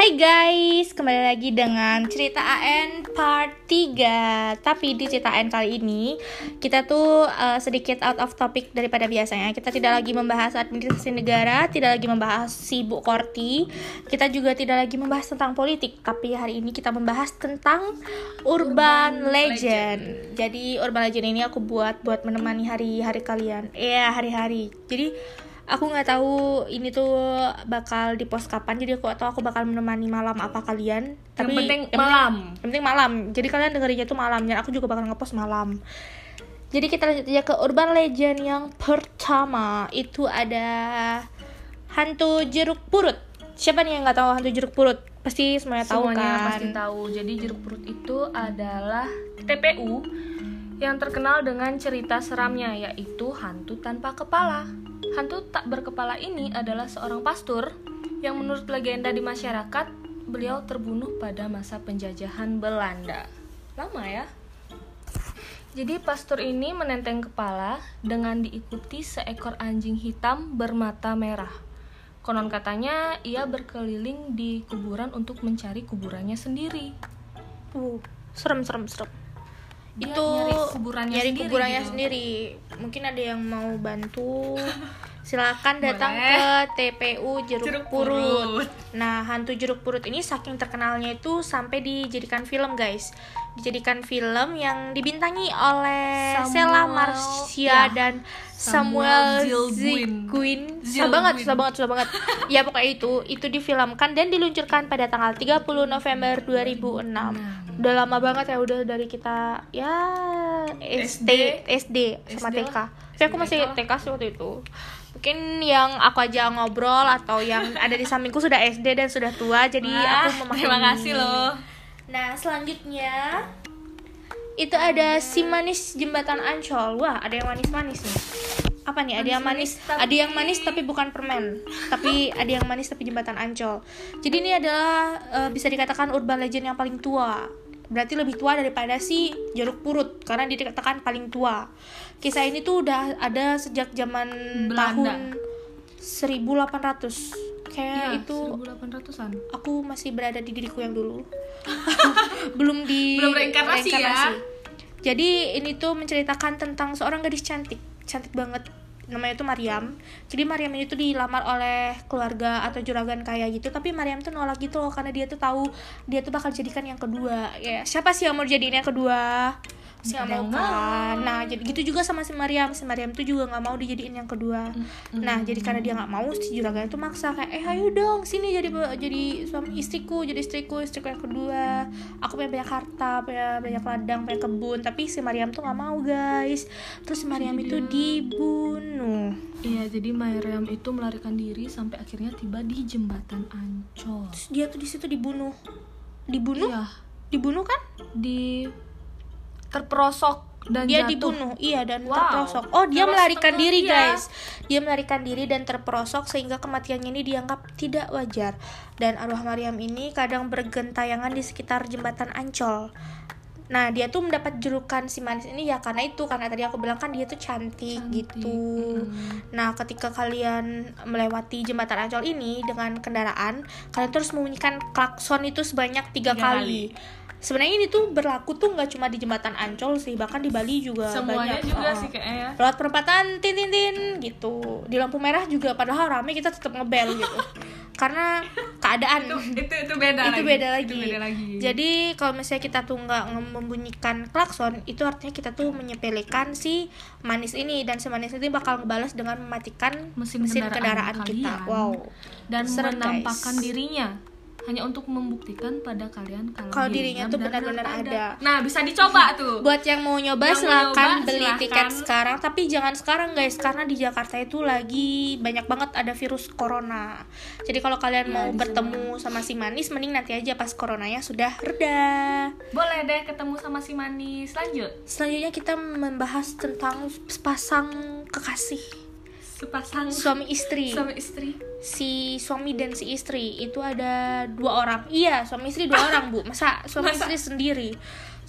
Hai guys, kembali lagi dengan cerita AN part 3 Tapi di cerita AN kali ini Kita tuh uh, sedikit out of topic daripada biasanya. Kita tidak lagi membahas administrasi negara Tidak lagi membahas si Bu Korti. Kita juga tidak lagi membahas tentang politik. Tapi hari ini kita membahas tentang Urban, legend. legend. Jadi Urban Legend ini aku buat buat menemani hari-hari kalian. Iya, hari-hari. Jadi aku nggak tahu ini tuh bakal di post kapan jadi aku atau aku bakal menemani malam apa kalian. Tapi yang penting yang malam. yang penting malam. Jadi kalian dengerinnya tuh malam dan aku juga bakal ngepost malam. Jadi kita lanjut aja ke urban legend yang pertama. Itu ada hantu jeruk purut. Siapa nih yang nggak tahu hantu jeruk purut? Pasti semuanya tahu semuanya kan? pasti tahu. Jadi jeruk purut itu adalah TPU yang terkenal dengan cerita seramnya yaitu hantu tanpa kepala. Hantu tak berkepala ini adalah seorang pastor yang menurut legenda di masyarakat beliau terbunuh pada masa penjajahan Belanda. Lama ya? Jadi pastor ini menenteng kepala dengan diikuti seekor anjing hitam bermata merah. Konon katanya ia berkeliling di kuburan untuk mencari kuburannya sendiri. Uh, serem serem serem Dia itu nyari kuburannya nyari sendiri kuburannya gitu. sendiri mungkin ada yang mau bantu silakan datang Boleh. ke TPU jeruk, Jeruk purut. purut. nah hantu jeruk purut ini saking terkenalnya itu sampai dijadikan film guys dijadikan film yang dibintangi oleh Samuel- Sheila Marcia ya, dan Samuel Samuel Zilguin. Susah banget susah banget susah banget ya pokoknya itu itu difilmkan dan diluncurkan pada tanggal 30 November 2006 udah lama banget ya udah dari kita ya SD SD sama SD TK lah. tapi aku masih TK. TK sih waktu itu mungkin yang aku aja ngobrol atau yang ada di sampingku sudah SD dan sudah tua jadi Wah, aku memaklumi terima kasih loh. nah selanjutnya itu ada si manis jembatan Ancol. Wah ada yang manis-manis nih. Apa nih? Ada yang manis Manis-manis tapi- ada yang manis tapi bukan permen tapi ada yang manis tapi jembatan Ancol. Jadi ini adalah eh, bisa dikatakan urban legend yang paling tua berarti lebih tua daripada si jeruk purut karena dikatakan paling tua kisah ini tuh udah ada sejak zaman Belanda. tahun 1800 kayak Iya, itu 1800-an. aku masih berada di diriku yang dulu belum di Belum reinkarnasi ya. jadi ini tuh menceritakan tentang seorang gadis cantik cantik banget namanya tuh Mariam. Jadi Mariam ini tuh dilamar oleh keluarga atau juragan kaya gitu tapi Mariam tuh nolak gitu loh karena dia tuh tahu dia tuh bakal jadikan yang kedua. Ya siapa sih yang mau jadiin yang kedua nggak Ada mau kan nah jadi gitu juga sama si Mariam. Si Mariam tuh juga nggak mau dijadiin yang kedua. Nah jadi karena dia nggak mau si juragan itu maksa kayak eh ayo dong sini jadi jadi suami istriku jadi istriku istriku yang kedua. Aku punya banyak harta punya banyak ladang punya kebun. Tapi si Mariam tuh nggak mau guys. Terus si Mariam itu dibunuh. Iya, jadi Mariam itu melarikan diri sampai akhirnya tiba di jembatan Ancol. terus dia tuh di situ dibunuh. Dibunuh? Iya, dibunuh kan? Di terperosok dan dia jatuh. dibunuh iya dan Wow. terperosok oh dia Terus melarikan diri dia. guys dia melarikan diri dan terperosok sehingga kematiannya ini dianggap tidak wajar dan arwah Maryam ini kadang bergentayangan di sekitar jembatan Ancol nah dia tuh mendapat julukan si manis ini ya karena itu karena tadi aku bilang kan dia tuh cantik, Cantik, gitu mm. nah ketika kalian melewati jembatan Ancol ini dengan kendaraan kalian terus membunyikan klakson itu sebanyak tiga, Tiga kali. Sebenarnya ini tuh berlaku tuh nggak cuma di jembatan Ancol sih, bahkan di Bali juga Semuanya banyak. juga Oh. sih kayaknya. Lewat perempatan tin tin tin gitu. Di lampu merah juga padahal rame kita tetap ngebel gitu. Karena keadaan Itu itu beda itu lagi. beda lagi. Itu beda lagi. Jadi kalau misalnya kita tuh nggak membunyikan klakson, itu artinya kita tuh menyepelekan si manis ini dan si manis ini bakal ngebalas dengan mematikan Mesin kendaraan kendaraan kita. Wow. dan Serem, menampakkan guys. dirinya hanya untuk membuktikan pada kalian kalau, Kalau dirinya tuh benar-benar ada. Nah, bisa dicoba tuh. Buat yang mau nyoba Yang silahkan nyoba, beli silahkan. tiket sekarang Tapi jangan sekarang guys Karena di Jakarta itu lagi banyak banget ada virus corona Jadi kalau kalian Ya, mau bertemu sama si manis Mending nanti aja pas coronanya sudah reda Boleh deh ketemu sama si manis. Lanjut. Selanjutnya kita membahas tentang sepasang kekasih sepasang suami istri. Suami istri. Si suami dan si istri itu ada dua orang. Iya suami istri dua orang bu. Masa suami Masa? istri sendiri?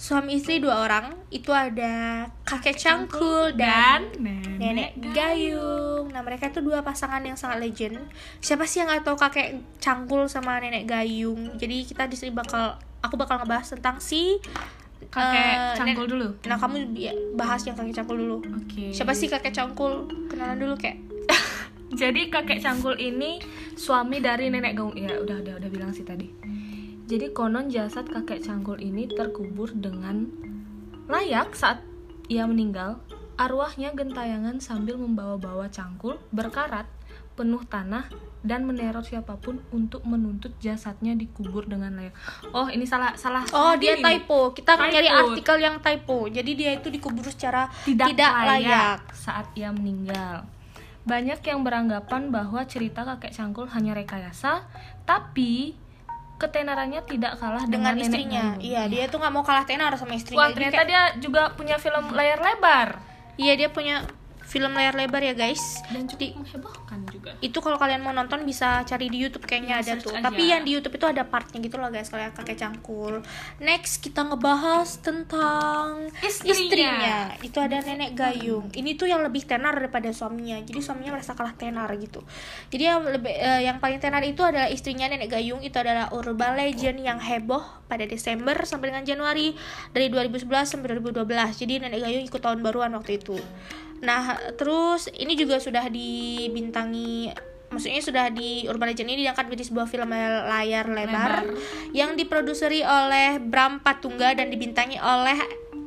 Suami istri dua orang itu ada kakek cangkul dan, nenek gayung. nah mereka itu dua pasangan yang sangat legend. Siapa sih yang nggak tahu kakek cangkul sama nenek gayung? Jadi kita di sini bakal aku bakal ngebahas tentang si kakek eh, cangkul dulu. nah kamu bahas yang kakek cangkul dulu. Oke. Siapa sih kakek cangkul? Kenalan dulu kayak jadi kakek cangkul ini suami dari nenek gaung ya udah udah udah bilang sih tadi. Jadi konon jasad kakek cangkul ini terkubur dengan layak saat ia meninggal. Arwahnya gentayangan sambil membawa-bawa cangkul berkarat penuh tanah dan meneror siapa pun untuk menuntut jasadnya dikubur dengan layak. Oh, ini salah salah. Oh dia ini. typo. Kita Typo. nyari artikel yang typo. Jadi dia itu dikubur secara tidak, tidak, layak, layak. saat ia meninggal. Banyak yang beranggapan bahwa cerita kakek cangkul hanya rekayasa, tapi ketenarannya tidak kalah Dengan, dengan, nenek istrinya. gayung. Iya dia tuh nggak mau kalah tenar sama istrinya. Wah, ternyata kayak- dia juga punya film layar lebar Iya dia punya film layar lebar ya guys. dan Di- cukup menghebohkan juga. itu kalau kalian mau nonton bisa cari di YouTube kayaknya Iya, ada tuh. aja. Tapi yang di YouTube itu ada partnya gitu loh guys kalau yang kakek cangkul. Next kita ngebahas tentang Istrinya. Itu ada nenek gayung. Ini tuh yang lebih tenar daripada suaminya. Jadi suaminya merasa kalah tenar gitu. Jadi yang lebih eh, yang paling tenar itu adalah istrinya nenek gayung. Itu adalah urban legend yang heboh pada Desember sampai dengan Januari dari 2011 sampai 2012. Jadi nenek gayung ikut tahun baruan waktu itu. Nah, terus ini juga sudah dibintangi maksudnya sudah di Urban Legend ini diangkat menjadi sebuah film layar lebar, Lebar. yang diproduseri oleh Bram Patungga dan dibintangi oleh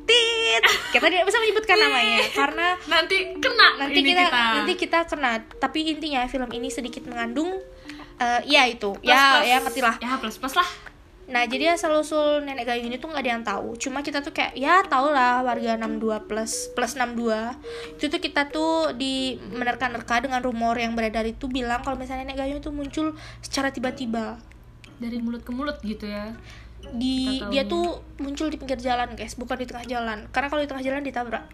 Tit. Kita tidak bisa menyebutkan namanya karena Nanti kena nanti ini kita, nanti kita kena. Tapi intinya film ini sedikit mengandung eh ya itu. ya, ya ngerti lah. Ya, plus plus lah. Nah, jadi asal usul nenek gayung ini tuh nggak ada yang tahu. Cuma kita tuh kayak ya tau lah warga 62 plus plus 62. Itu tuh kita tuh di menerka-nerka dengan rumor yang beredar itu bilang kalau misalnya nenek gayung itu muncul secara tiba-tiba. Dari mulut ke mulut gitu ya. Di dia tuh muncul di pinggir jalan, guys, bukan di tengah jalan. Karena kalau di tengah jalan ditabrak.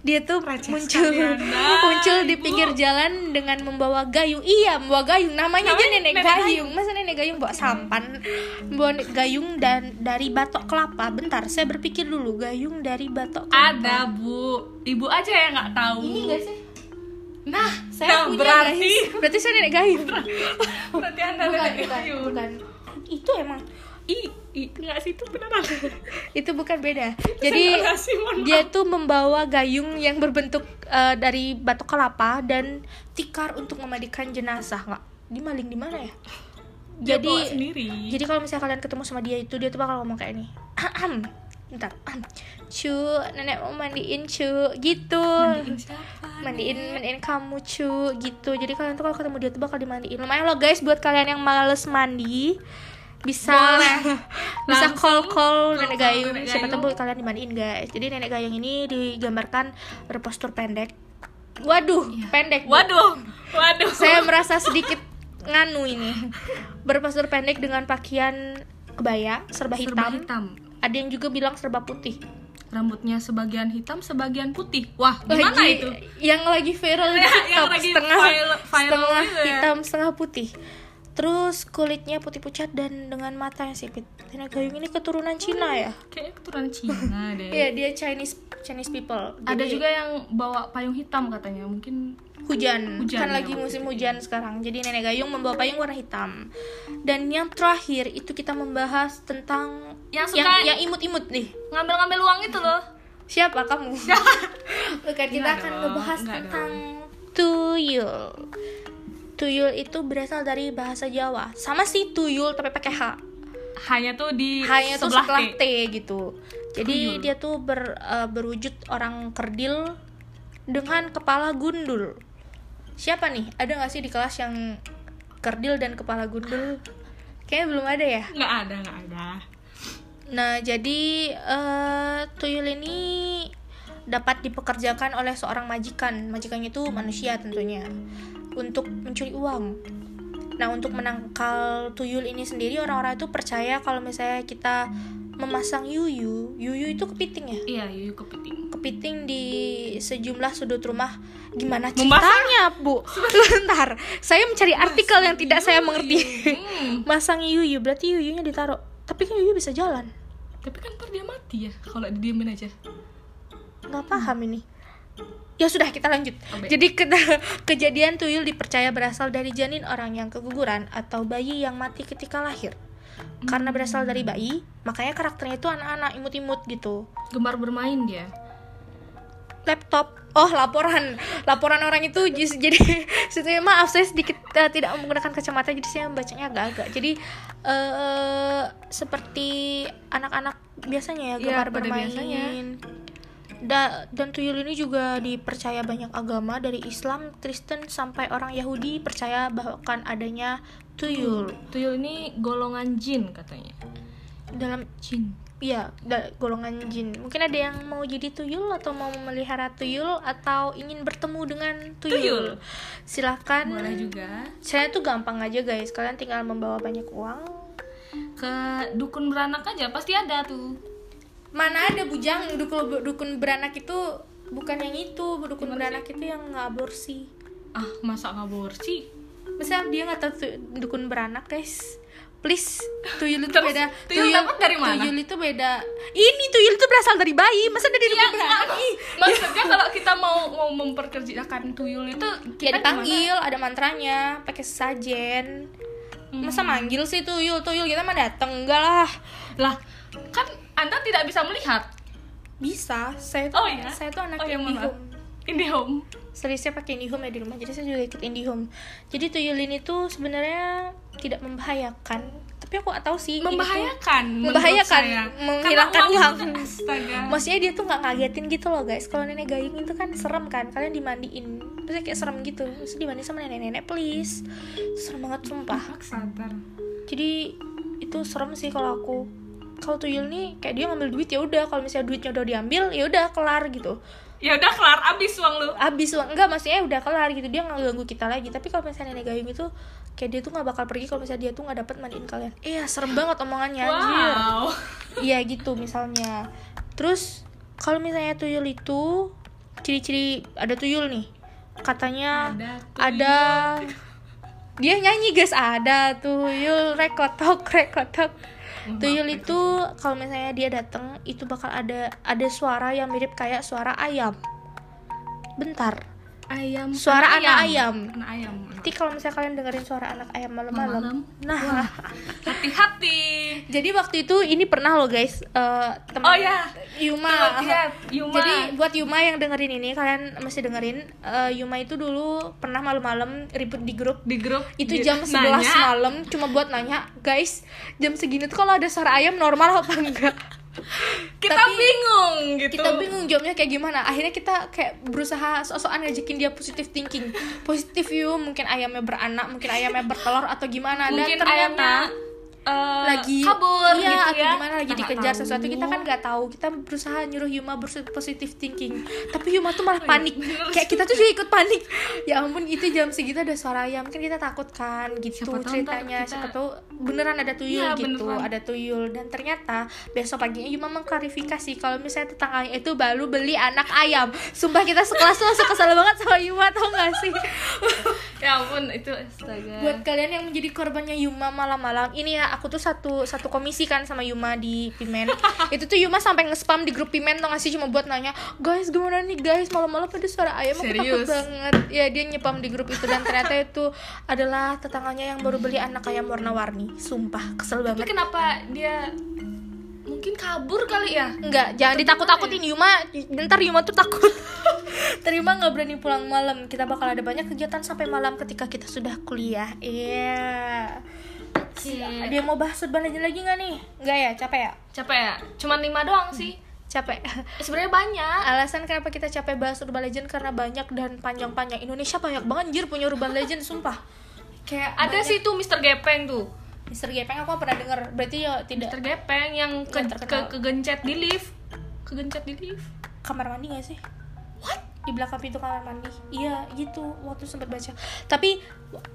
Dia tuh muncul sekali Anda, muncul di Ibu. pinggir jalan dengan membawa gayung. Iya, membawa gayung. Namanya aja nenek, nenek gayung. Masa nenek gayung bawa sampan? Bawa gayung dan dari batok kelapa. Bentar, saya berpikir dulu. Gayung dari batok kelapa. Ada, Bu. Ibu aja yang nggak tahu. Ini enggak sih? Nah, Saya nah, punya berarti guys. Berarti saya nenek gayung. berarti Anda bukan, nenek bukan, gayung. bukan. Itu emang ih, enggak sih itu beneran. itu bukan beda. Jadi ngasih, dia tuh membawa gayung yang berbentuk eh, dari batok kelapa dan tikar untuk memandikan jenazah nggak? Di maling di mana ya? Dia Jadi jadi kalau misalnya kalian ketemu sama dia itu dia tuh bakal ngomong kayak ini. Bentar. Ahem. Cu, nenek mau mandiin cu gitu. Mandiin siapa? Mandiin mandiin kamu cu gitu. Jadi kalian tuh kalau ketemu dia tuh bakal dimandiin. Lumayan loh guys buat kalian yang males mandi bisa Boleh. bisa call call nenek gayung siapa tahu kalian dimandiin guys jadi nenek gayung ini digambarkan berpostur pendek waduh pendek Bu. Waduh. Waduh. saya merasa sedikit nganu ini berpostur pendek dengan pakaian kebaya serba hitam. serba hitam. ada yang juga bilang serba putih Rambutnya sebagian hitam, sebagian putih. Wah, gimana Lagi- itu? yang lagi viral di Ya, yang TikTok lagi setengah viral- viral setengah gitu ya. hitam setengah putih terus kulitnya putih pucat dan dengan mata yang sipit nenek gayung ini keturunan Cina ya Kayaknya keturunan Cina deh. Iya dia Chinese Chinese people. Ada Jadi, juga yang bawa payung hitam katanya. Mungkin hujan. Hujan, kan ya, lagi musim itu. hujan sekarang. Jadi nenek gayung membawa payung warna hitam. Dan yang terakhir itu kita membahas tentang Yang yang, suka- yang imut-imut nih. ngambil-ngambil uang itu loh. Siapa kamu? Bukan kita akan ngebahas enggak tentang tuyul. Tuyul itu berasal dari bahasa Jawa. Sama sih tuyul tapi pakai H. Hanya tuh di hanya tuh sebelah T. T gitu. Jadi Tuyul. dia tuh ber, eh, berwujud orang kerdil dengan kepala gundul. Siapa nih? Ada nggak sih di kelas yang kerdil dan kepala gundul? Kayaknya belum ada ya. Nggak ada, nggak ada. Nah, jadi eh, tuyul ini dapat dipekerjakan oleh seorang majikan. Majikannya itu manusia tentunya untuk mencuri uang. Nah, untuk menangkal tuyul ini sendiri orang-orang itu percaya kalau misalnya kita memasang yuyu, yuyu itu kepiting ya. Iya, yuyu kepiting. kepiting di sejumlah sudut rumah gimana ceritanya bu bentar saya mencari artikel yang tidak saya mengerti Hmm. masang yuyu berarti yuyunya ditaruh tapi kan yuyu bisa jalan Tapi kan ntar dia mati ya kalau didiemin aja. nggak paham ini ya sudah kita lanjut. Oke. jadi ke- kejadian tuyul dipercaya berasal dari janin orang yang keguguran atau bayi yang mati ketika lahir. Karena berasal dari bayi makanya karakternya itu anak-anak imut-imut gitu. Gemar bermain dia. laptop. Oh laporan. Laporan orang itu jadi sebetulnya maaf saya sedikit eh, tidak menggunakan kacamata jadi saya membacanya agak-agak. Jadi eh seperti anak-anak biasanya ya Iya, gemar pada bermain. biasanya. Da- dan tuyul ini juga dipercaya banyak agama dari Islam Kristen sampai orang Yahudi percaya bahkan adanya tuyul Tuyul ini golongan jin katanya. dalam Jin. Iya, da- golongan jin. Mungkin ada yang mau jadi tuyul atau mau memelihara tuyul atau ingin bertemu dengan tuyul. Tuyul. Silahkan. Boleh juga Saya tuh gampang aja guys. Kalian tinggal membawa banyak uang. ke dukun beranak aja pasti ada tuh. Mana ada bujang dukun dukun beranak itu bukan yang itu. Dukun beranak itu yang nggak aborsi. Ah, masa ngaborsi? Masa dia nggak tahu dukun beranak guys? Please, tuyul itu Terus, beda. tuyul dapat dari mana? Tuyul itu beda. Ini tuyul itu berasal dari bayi. Masa dari dukun beranak? Maksudnya kalau kita mau mau memperkerjakan tuyul itu Ya kita dipanggil, ada mantranya, pakai sesajen. Masa manggil sih tuyul, tuyul kita mah dateng enggak lah. gimana? Lah, kan Anda tidak bisa melihat. Bisa, saya tuh Oh iya. saya tuh anak oh, iya, indie maaf. home. IndiHome. Serius saya pakai indie home ya di rumah, jadi saya juga ikut indie home. Jadi tuyul ini tuh sebenarnya tidak membahayakan, tapi aku gak tahu sih. ini tuh- Membahayakan. membahayakan, saya. menghilangkan uang. itu Astaga. Maksudnya dia tuh nggak ngagetin gitu loh guys. Kalau nenek gayung itu kan serem kan. Kalian dimandiin, terus kayak serem gitu. Terus dimandiin sama nenek-nenek please. Serem banget sumpah. Jadi itu serem sih kalau aku kalau tuyul nih kayak dia ngambil duit ya udah. Kalau misalnya duitnya udah diambil ya udah kelar gitu. Ya udah kelar. Abis uang lu. abis uang. Enggak maksudnya udah kelar gitu. Dia nggak ganggu kita lagi. Tapi kalau misalnya nenek gayung itu kayak dia tuh nggak bakal pergi kalau misalnya dia tuh nggak dapat mandiin kalian. Iya serem banget omongannya anjir. Wow. iya gitu misalnya. Terus kalau misalnya tuyul itu ciri-ciri ada tuyul nih. Katanya Ada ada dia nyanyi guys. Ada tuyul rekotok rekotok. Tuyul itu kalau misalnya dia datang itu bakal ada ada suara yang mirip kayak suara ayam. Bentar Ayam. Suara anak ayam. Anak ayam. nanti kalau misalnya kalian dengerin suara anak ayam malam-malam Malam. nah Hati-hati. jadi waktu itu ini pernah loh guys eh, teman Oh ya. Yuma Tuh, lihat, Yuma. Jadi buat Yuma yang dengerin ini kalian mesti dengerin eh, Yuma itu dulu pernah malam-malam ribut di grup di grup itu di- jam 11 nanya. malam cuma buat nanya guys jam segini tuh kalau ada suara ayam normal apa enggak Kita Tapi bingung gitu. kita bingung jawabnya kayak gimana. Akhirnya kita kayak berusaha sok-sokan ngajakin dia positive thinking. Positif yuk mungkin ayamnya beranak mungkin ayamnya bertelur atau gimana. Dan Mungkin ternyata ayamnya eh, lagi kabur iya, gitu atau ya. gimana? Lagi nggak dikejar tahu. sesuatu kita kan nggak tahu. Kita berusaha nyuruh Yuma berpositif thinking. Tapi Yuma tuh malah panik Oh, iya, bener kayak kita tuh juga ikut panik. Ya ampun itu jam segitu ada suara ayam. Kan kita takut kan gitu Siapa ceritanya. kita- siapa tahu beneran ada tuyul Iya, gitu beneran. ada tuyul. Dan ternyata besok paginya Yuma mengklarifikasi kalau misalnya tetangganya itu baru beli anak ayam. Sumpah kita sekelas tuh langsung kesel banget sama Yuma tau gak sih? Ya ampun itu astaga. buat kalian yang menjadi korbannya Yuma malam-malam ini ya aku tuh satu satu komisi kan sama Yuma di Pimen itu tuh Yuma sampai nge-spam di grup Pimen tau gak sih cuma buat nanya guys gimana nih guys malam-malam ada suara ayam aku takut Serius? banget ya dia nyepam di grup itu dan ternyata itu adalah tetangganya yang baru beli anak ayam warna-warni sumpah kesel tapi banget kenapa dia mungkin kabur kali ya Enggak, jangan ditakut-takutin Yuma. Ntar Yuma tuh takut. Terima nggak berani pulang malam. Kita bakal ada banyak kegiatan sampai malam ketika kita sudah kuliah. Iya. Iya. Dia mau bahas urban legend lagi nggak nih? Nggak ya, capek ya? capek ya cuman lima doang sih Capek. Eh, sebenarnya banyak Alasan kenapa kita capek bahas urban legend karena banyak dan panjang-panjang. Indonesia banyak banget anjir punya urban legend, sumpah. Kayak ada sih tuh Mr. Gepeng tuh Mister Gepeng aku pernah denger. Berarti ya tidak Mr. Gepeng yang ke, ke kegencet di lift kegencet di lift kamar mandi gak sih? Di belakang pintu kamar mandi. Iya, gitu. Waktu sempat baca. Tapi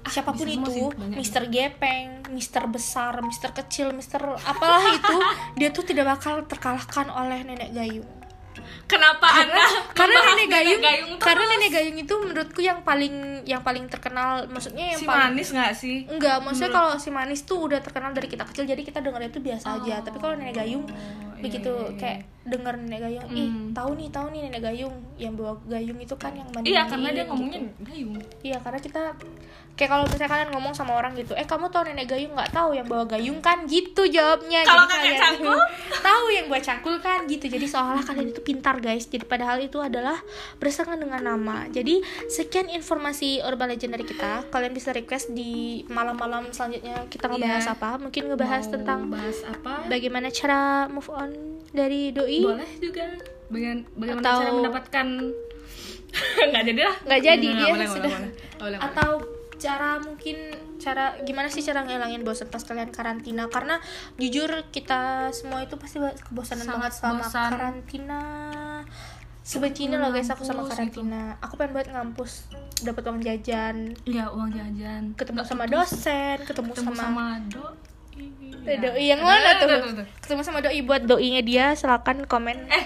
siapa pun bisa semua itu. Mister Gepeng, Mister besar, Mister kecil, Mister apalah itu, dia tuh tidak bakal terkalahkan oleh nenek gayung. Kenapa anda karena nenek gayung, terus? karena nenek gayung itu menurutku yang paling yang paling terkenal maksudnya yang si paling manis nggak sih enggak maksudnya kalau si manis tuh udah terkenal dari kita kecil jadi kita dengarnya itu biasa aja tapi kalau nenek gayung begitu iya, iya. kayak denger nenek gayung ih Hmm. tahu nih tahu nih nenek gayung yang bawa gayung itu kan yang mandi iya karena dia ngomongnya gayung iya karena kita kayak kalau misalnya kalian ngomong sama orang gitu eh kamu tahu nenek gayung nggak? Tahu. Yang bawa gayung kan gitu jawabnya. Kalau kalian cangkul? tahu yang bawa cangkul kan gitu. Jadi seolah kalian itu pintar guys. Jadi padahal itu adalah berdasarkan dengan nama. Jadi sekian informasi urban legend dari kita. Kalian bisa request di malam-malam selanjutnya kita ngebahas Iya. apa. Mungkin ngebahas Mau tentang bahas apa? bagaimana cara move on dari doi. Boleh juga. Bagan, bagaimana Atau- cara mendapatkan nggak jadi lah. Nggak jadi dia boleh, sudah boleh, boleh. Boleh, boleh. atau cara mungkin cara gimana sih cara ngilangin bosan pas kalian karantina? Karena jujur kita semua itu pasti kebosanan Sangat banget selama bosan. karantina. Sebenci ini loh guys aku sama karantina. aku pengen buat ngampus dapat uang jajan. Iya uang jajan. Ketemu Nggak sama ketemu- dosen ketemu, ketemu sama, sama do Eh, doi yang mana tuh? ketemu sama doi buat doinya dia silakan komen. Eh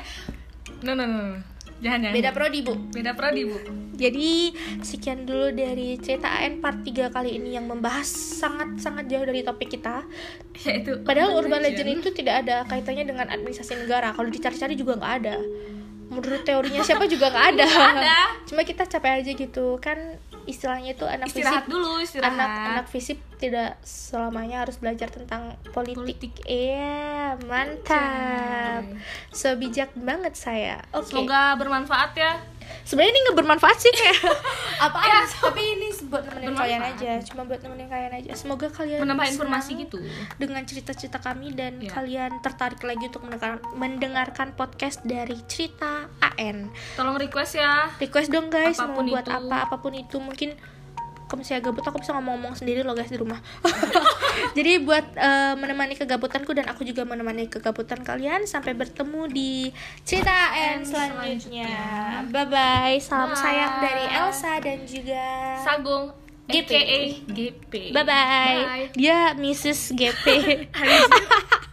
no no no no. Jangan jangan beda prodi bu beda prodi bu Jadi sekian dulu dari cerita AN part 3 kali ini yang membahas sangat-sangat jauh dari topik kita. yaitu Padahal urban legend itu tidak ada kaitannya dengan administrasi negara. Kalau dicari-cari juga nggak ada. Menurut teorinya siapa juga nggak ada. ada. Cuma kita capek aja gitu kan istilahnya itu anak istirahat fisip dulu istirahat anak anak fisip tidak selamanya harus belajar tentang politik. Iya, mantap. So bijak banget saya. Oke. semoga bermanfaat ya sebenarnya ini nggak bermanfaat sih kayak apa Ya, tapi ini buat nemenin bermanfaat. kalian aja cuma buat nemenin kalian aja. Semoga kalian menambah informasi gitu. dengan cerita-cerita kami dan Ya. kalian tertarik lagi untuk mendengar- mendengarkan podcast dari cerita AN tolong request ya. Request dong guys Apa pun mau buat itu. apa apa pun itu. Mungkin kalau misalnya gabut aku bisa ngomong-ngomong sendiri loh guys di rumah. Jadi buat eh, menemani kegabutanku dan aku juga menemani kegabutan kalian sampai bertemu di cerita AN selanjutnya. bye bye salam Bye. sayang dari Elsa dan juga Sagung GP. aka GP bye bye, Bye. dia Mrs GP